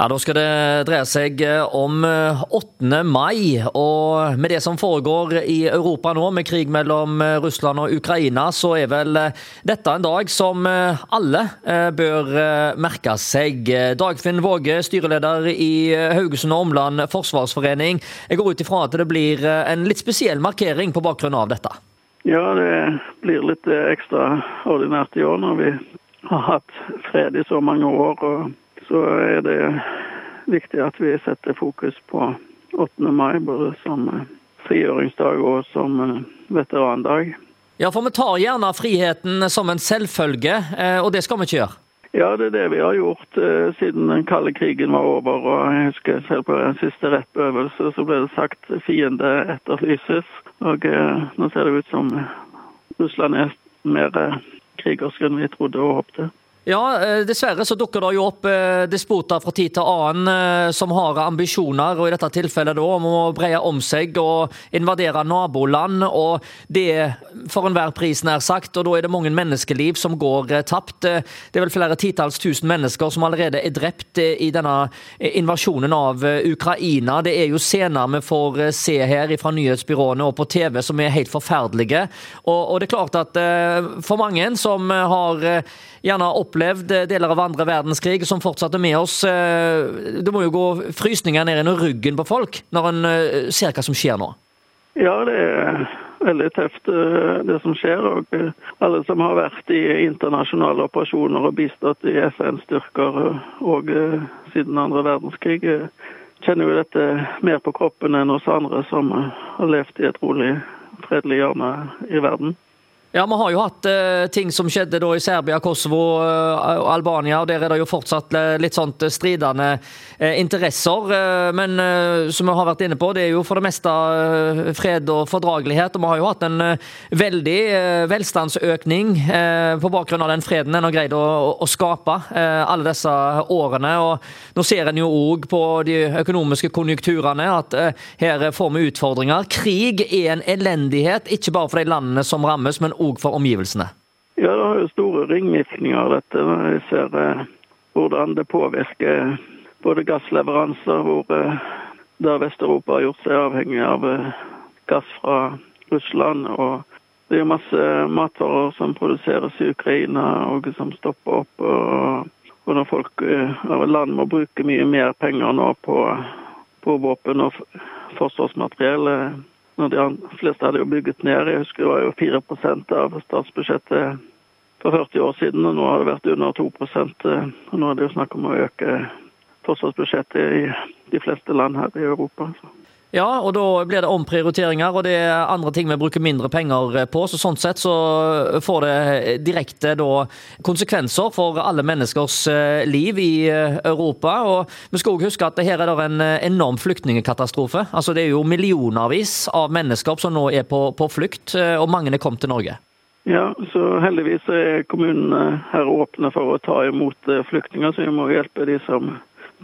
Ja, Da skal det dreie seg om 8. mai. Og med det som foregår i Europa nå, med krig mellom Russland og Ukraina, så er vel dette en dag som alle bør merke seg. Dagfinn Våge, styreleder i Haugesund og Omland forsvarsforening. Jeg går ut ifra at det blir en litt spesiell markering på bakgrunn av dette? Ja, det blir litt ekstraordinært i år når vi har hatt fred i så mange år. og så er det viktig at vi setter fokus på 8. mai, både som eh, frigjøringsdag og som eh, veterandag. Ja, for vi tar gjerne friheten som en selvfølge, eh, og det skal vi ikke gjøre? Ja, det er det vi har gjort siden den kalde krigen var over. og Jeg husker selv på den siste rettøvelse så ble det sagt fiende etterlyses. Og nå ser det ut som Russland er mer krigersk enn vi trodde og håpte. Ja, eh, dessverre så dukker det jo opp eh, despoter fra tid til annen eh, som har ambisjoner, og i dette tilfellet da om å breie om seg og invadere naboland. og Det for enhver pris, nær sagt. og Da er det mange menneskeliv som går tapt. Det er vel flere titalls tusen mennesker som allerede er drept i denne invasjonen av Ukraina. Det er jo scener vi får se her fra nyhetsbyråene og på TV som er helt forferdelige. Og, og det er klart at for mange som har gjerne opp opplevd eh, deler av andre verdenskrig som fortsatte med oss. Eh, det må jo gå frysninger ned i ryggen på folk når en eh, ser hva som skjer nå? Ja, det er veldig tøft det som skjer. Og alle som har vært i internasjonale operasjoner og bistått i FN-styrker og siden andre verdenskrig, kjenner jo dette mer på kroppen enn oss andre som har levd i et rolig, fredelig hjørne i verden. Ja, Vi har jo hatt eh, ting som skjedde da i Serbia, Kosovo og og Albania. og Der er det jo fortsatt uh, litt sånt stridende interesser. men som vi har vært inne på, det er jo for det meste fred og fordragelighet. Og vi har jo hatt en veldig velstandsøkning på bakgrunn av den freden en har greid å, å skape alle disse årene. og Nå ser en jo òg på de økonomiske konjunkturene at her får vi utfordringer. Krig er en elendighet, ikke bare for de landene som rammes, men òg for omgivelsene? Ja, det har jo store ringvirkninger, dette. Når vi ser eh, hvordan det påvirker både gassleveranser, hvor eh, der Vest-Europa har gjort seg avhengig av eh, gass fra Russland. og det er masse matvarer som produseres i Ukraina og som stopper opp. Og, og når folk av land må bruke mye mer penger nå på, på våpen og forsvarsmateriell, når de fleste hadde jo bygget ned. Jeg husker det var jo 4% av statsbudsjettet for 40 år siden, og nå har det vært under 2 og Nå er det jo snakk om å øke forsvarsbudsjettet i de fleste land her i Europa. Så. Ja, og da blir det omprioriteringer, og det er andre ting vi bruker mindre penger på. så Sånn sett så får det direkte da konsekvenser for alle menneskers eh, liv i eh, Europa. Og vi skal også huske at her er det en eh, enorm flyktningkatastrofe. Altså Det er jo millionervis av mennesker som nå er på, på flukt, og mange er kommet til Norge. Ja, så heldigvis er kommunene her åpne for å ta imot flyktninger, så vi må hjelpe de som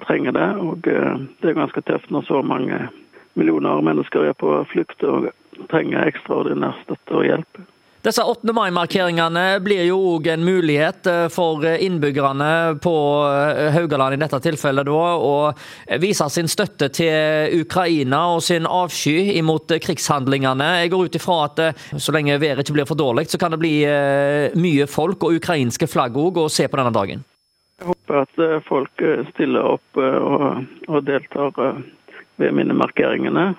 trenger det. Og det er ganske tøft når så mange millioner mennesker er på flukt og trenger ekstraordinær støtte og hjelp. Disse 8. mai-markeringene blir jo òg en mulighet eh, for innbyggerne på eh, Haugaland i dette tilfellet da, å vise sin støtte til Ukraina og sin avsky imot krigshandlingene. Jeg går ut ifra at eh, så lenge været ikke blir for dårlig, så kan det bli mye folk og ukrainske flagg òg å se på denne dagen. Jeg håper at folk stiller opp og, og deltar ved minnemarkeringene.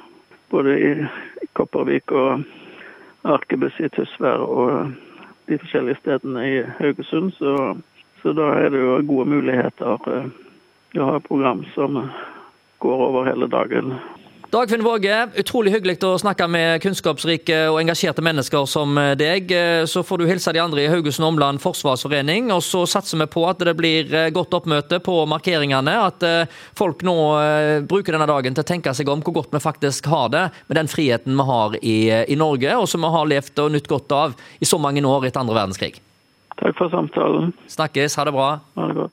Både i Kopervik og Arkebus i Tysvær og de forskjellige stedene i Haugesund. Så, så da er det jo gode muligheter eh, å ha program som går over hele dagen. Dagfinn Våge, utrolig hyggelig å snakke med kunnskapsrike og engasjerte mennesker som deg. Så får du hilse de andre i Haugesund Omland forsvarsforening, og så satser vi på at det blir godt oppmøte på markeringene. At eh, folk nå eh, bruker denne dagen til å tenke seg om hvor godt vi faktisk har det med den friheten vi har i, i Norge, og som vi har levd og nytt godt av i så mange år etter andre verdenskrig. Takk for samtalen. Snakkes. Ha det bra. Ha det godt.